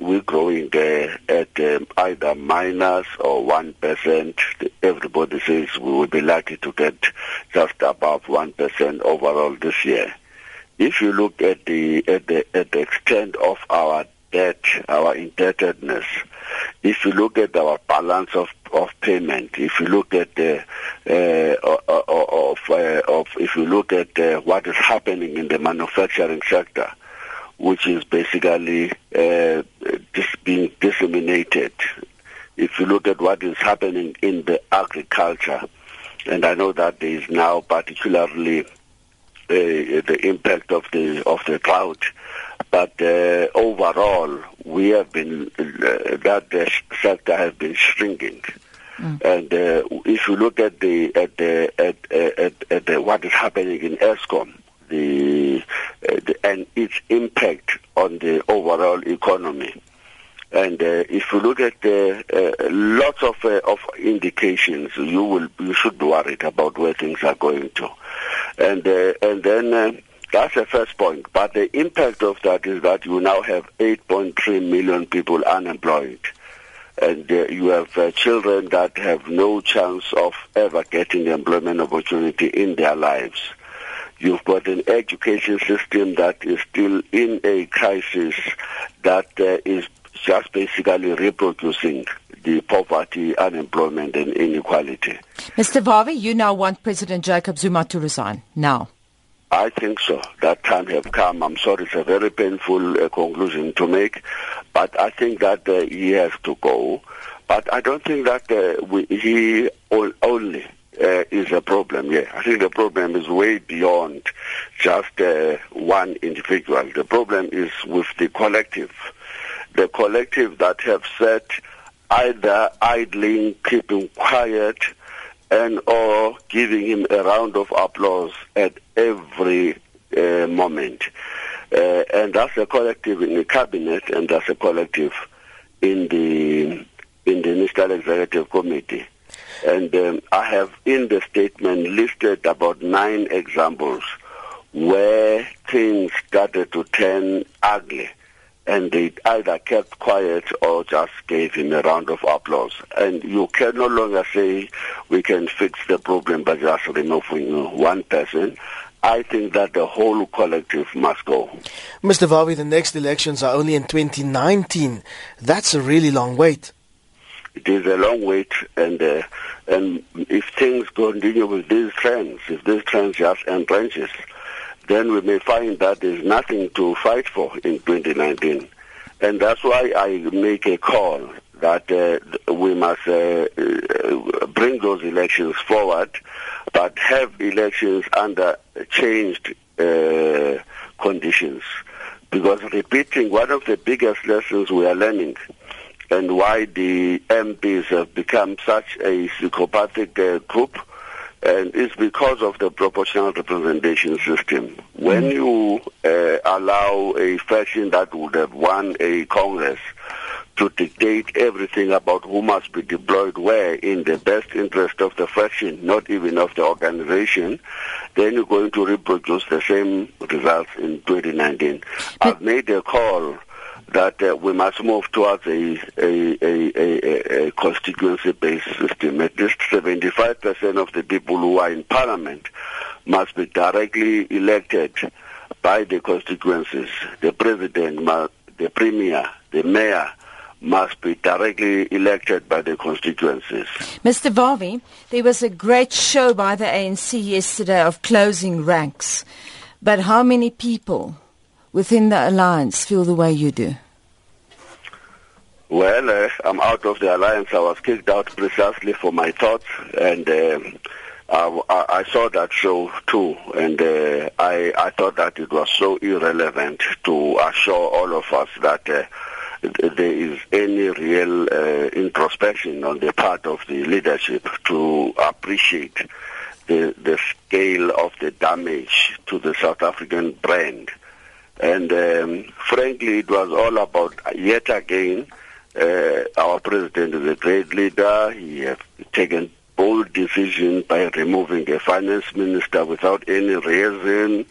we're growing uh, at um, either minus or 1%. Everybody says we will be likely to get just above 1% overall this year. If you look at the, at the, at the extent of our debt, our indebtedness, if you look at our balance of, of payment, if you look at the, uh, of, uh, of, if you look at uh, what is happening in the manufacturing sector, which is basically uh, dis- being disseminated. If you look at what is happening in the agriculture, and I know that there is now particularly uh, the impact of the of the drought, but uh, overall we have been uh, that the sector has been shrinking. Mm. And uh, if you look at the at the at, at, at the, what is happening in Eskom, the, uh, and its impact on the overall economy. And uh, if you look at uh, uh, lots of uh, of indications, you will you should be worried about where things are going to, and uh, and then uh, that's the first point. But the impact of that is that you now have 8.3 million people unemployed, and you have children that have no chance of ever getting employment opportunity in their lives. You've got an education system that is still in a crisis that uh, is just basically reproducing the poverty, unemployment, and inequality. Mr. Vavi, you now want President Jacob Zuma to resign now. I think so. That time has come. I'm sorry, it's a very painful uh, conclusion to make, but I think that uh, he has to go. But I don't think that uh, we, he only is a problem. Yeah, I think the problem is way beyond just uh, one individual. The problem is with the collective, the collective that have said either idling, keeping quiet, and or giving him a round of applause at every uh, moment. Uh, and that's a collective in the cabinet, and that's a collective in the in the National Executive Committee. And um, I have in the statement listed about nine examples where things started to turn ugly and they either kept quiet or just gave him a round of applause. And you can no longer say we can fix the problem by just removing one person. I think that the whole collective must go. Mr. Vavi, the next elections are only in 2019. That's a really long wait. It is a long wait, and uh, and if things continue with these trends, if these trends just entrenches, then we may find that there's nothing to fight for in 2019. And that's why I make a call that uh, we must uh, uh, bring those elections forward, but have elections under changed uh, conditions. Because repeating one of the biggest lessons we are learning and why the MPs have become such a psychopathic uh, group, and it's because of the proportional representation system. When mm. you uh, allow a faction that would have won a Congress to dictate everything about who must be deployed where in the best interest of the faction, not even of the organization, then you're going to reproduce the same results in 2019. But I've made a call that uh, we must move towards a, a, a, a constituency-based system. At least 75% of the people who are in parliament must be directly elected by the constituencies. The president, the premier, the mayor must be directly elected by the constituencies. Mr. Vavi, there was a great show by the ANC yesterday of closing ranks. But how many people within the alliance feel the way you do? Well, uh, I'm out of the alliance. I was kicked out precisely for my thoughts, and um, I, I, saw that show too, and uh, I, I thought that it was so irrelevant to assure all of us that uh, there is any real uh, introspection on the part of the leadership to appreciate the, the scale of the damage to the South African brand. And um, frankly, it was all about, yet again, uh, our president is a great leader. He has taken bold decision by removing a finance minister without any reason,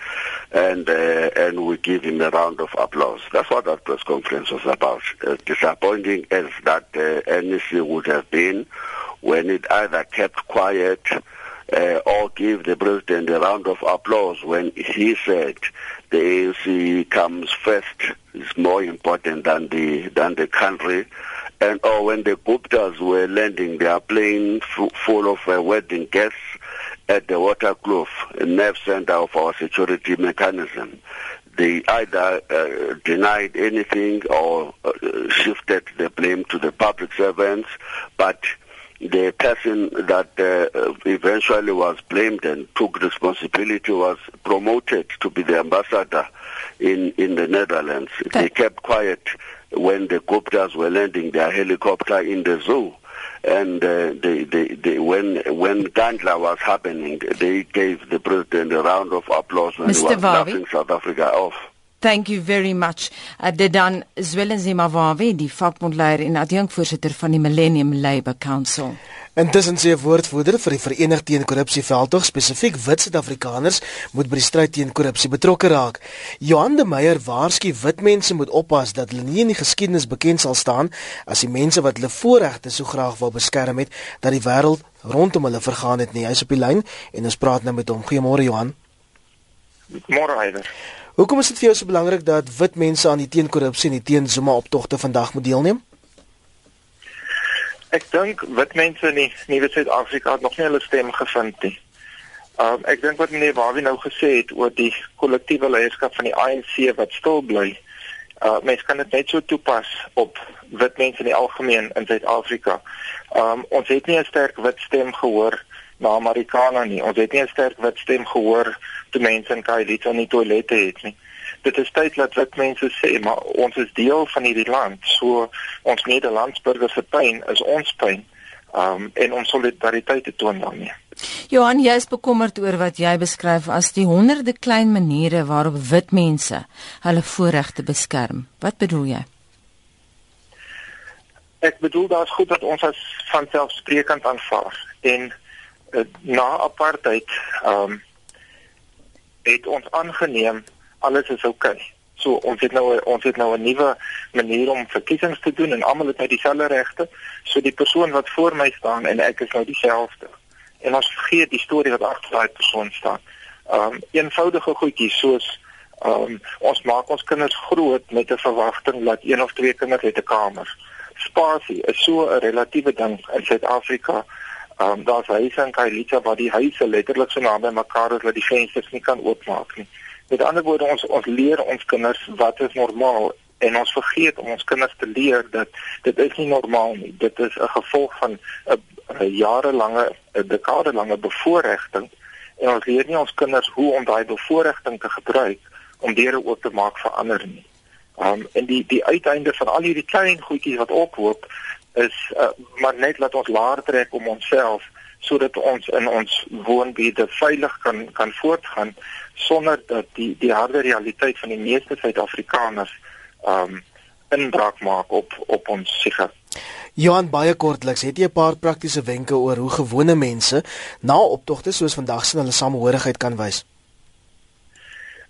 and uh, and we give him a round of applause. That's what that press conference was about. As disappointing as that uh, NEC would have been, when it either kept quiet uh, or give the president a round of applause when he said the ANC comes first is more important than the than the country. And or when the Guptas were landing their plane f- full of uh, wedding guests at the Waterkloof, nerve center of our security mechanism, they either uh, denied anything or uh, shifted the blame to the public servants, but the person that uh, eventually was blamed and took responsibility was promoted to be the ambassador in, in the Netherlands. Okay. They kept quiet when the Guptas were landing their helicopter in the zoo. And uh, they, they, they, when when Nkandla was happening, they gave the president a round of applause when Mr. he was Vavi. laughing South Africa off. Thank you very much. Uh, dit dan Zwelenzima Wawe, die vakbondleier en adjunkvoorsitter van die Millennium Labour Council. Intussen sê 'n woordvoerder vir die Verenigde teen Korrupsie veldtog spesifiek wit Suid-Afrikaners moet by die stryd teen korrupsie betrokke raak. Johan de Meyer waarsku wit mense moet oppas dat hulle nie in die geskiedenis bekend sal staan as die mense wat hulle voorregte so graag wou beskerm het dat die wêreld rondom hulle vergaan het nie. Hy's op die lyn en ons praat nou met hom. Goeiemôre Johan. Môre Heider. Hoekom is dit vir jou so belangrik dat wit mense aan die teenkorrupsie en die teen Zuma optogte vandag moet deelneem? Ek dink wit mense in die nuwe Suid-Afrika het nog nie hulle stem gevind nie. Um ek dink wat meneer Wawie nou gesê het oor die kollektiewe leierskap van die ANC wat stil bly. Uh mense kan dit net so toepas op wit mense in die algemeen in Suid-Afrika. Um ons het nie 'n sterk wit stem gehoor na Amerikaner nie. Ons het nie 'n sterk wit stem gehoor toe mense in Kaapstad nie toilette het nie. Dit is tyd dat wit mense sê, maar ons is deel van hierdie land. So ons Nederlandsburgers se pyn is ons pyn. Um en ons solidariteit te toon daarmee. Johan, jy is bekommerd oor wat jy beskryf as die honderde klein maniere waarop wit mense hulle voorregte beskerm. Wat bedoel jy? Ek bedoel daar's goed dat ons as van selfsprekend aanvaar en uh, na apartheid ehm um, het ons aangeneem alles is oukei. Okay. So ons het nou ons het nou 'n nuwe manier om verkiesings te doen en almal het nou dieselfde regte. So die persoon wat voor my staan en ek is nou dieselfde. En ons vergeet die storie wat agter daai persoon staan. Ehm um, eenvoudige goedjies soos ehm um, ons maak ons kinders groot met 'n verwagting dat een of twee kinders het 'n kamer. Spasie is so 'n relatiewe ding in Suid-Afrika Ehm um, daar's huise in Kailicha waar die huise letterlik so naby mekaar is dat die vensters nie kan oopmaak nie. Met ander woorde ons ons leer ons kinders wat is normaal en ons vergeet om ons kinders te leer dat dit is nie normaal nie. Dit is 'n gevolg van 'n jarelange 'n dekade lange bevoordiging en ons leer nie ons kinders hoe om daai bevoordiging te gebruik om deure oop te maak vir ander nie. Um en die die uiteinde van al hierdie klein goedjies wat ophoop is uh, maar net laat ons laer trek om onsself sodat ons in ons woonbuurte veilig kan kan voortgaan sonder dat die die harde realiteit van die meeste Suid-Afrikaners um inbraak maak op op ons siger. Johan baie kortliks, het jy 'n paar praktiese wenke oor hoe gewone mense na optogte soos vandag se hulle samehorigheid kan wys?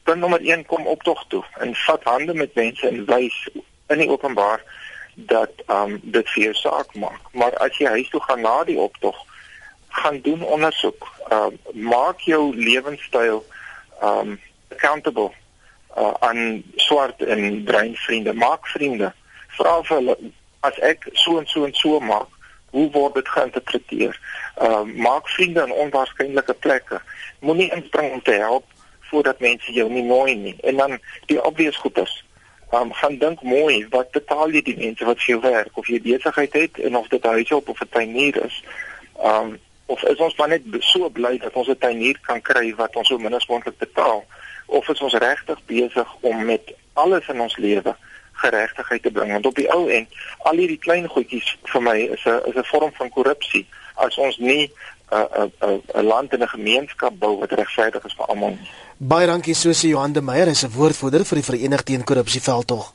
Punt nommer 1 kom optog toe en vat hande met mense en wys in die openbaar dat um dit vir jou saak maak. Maar as jy huis toe gaan na die optog, gaan doen ondersoek. Um maak jou lewenstyl um accountable uh, aan swart en bruin vriende. Maak vriende. Vra vir hulle as ek so en so en so maak, hoe word dit geïnterpreteer? Um maak vriende in onwaarskynlike plekke. Moenie inspring om te help voordat mense jou nie nooi nie. En dan die obvious goeders um, gaan dink mooi wat betaal jy die mense wat vir jou werk? Of jy besigheid het en of dit 'n huishulp of 'n tuinier is. Um of is ons maar net so bly dat ons 'n tuinier kan kry wat ons so min as moontlik betaal? Of is ons regtig besig om met alles in ons lewe geregtigheid te bring? Want op die ou end al hierdie klein goedjies vir my is 'n is 'n vorm van korrupsie. As ons nie 'n 'n 'n land en 'n gemeenskap bou wat regverdig is vir almal. Baie dankie Susie Johan de Meyer, is 'n woordvoerder vir die Verenigde teen Korrupsie veldtog.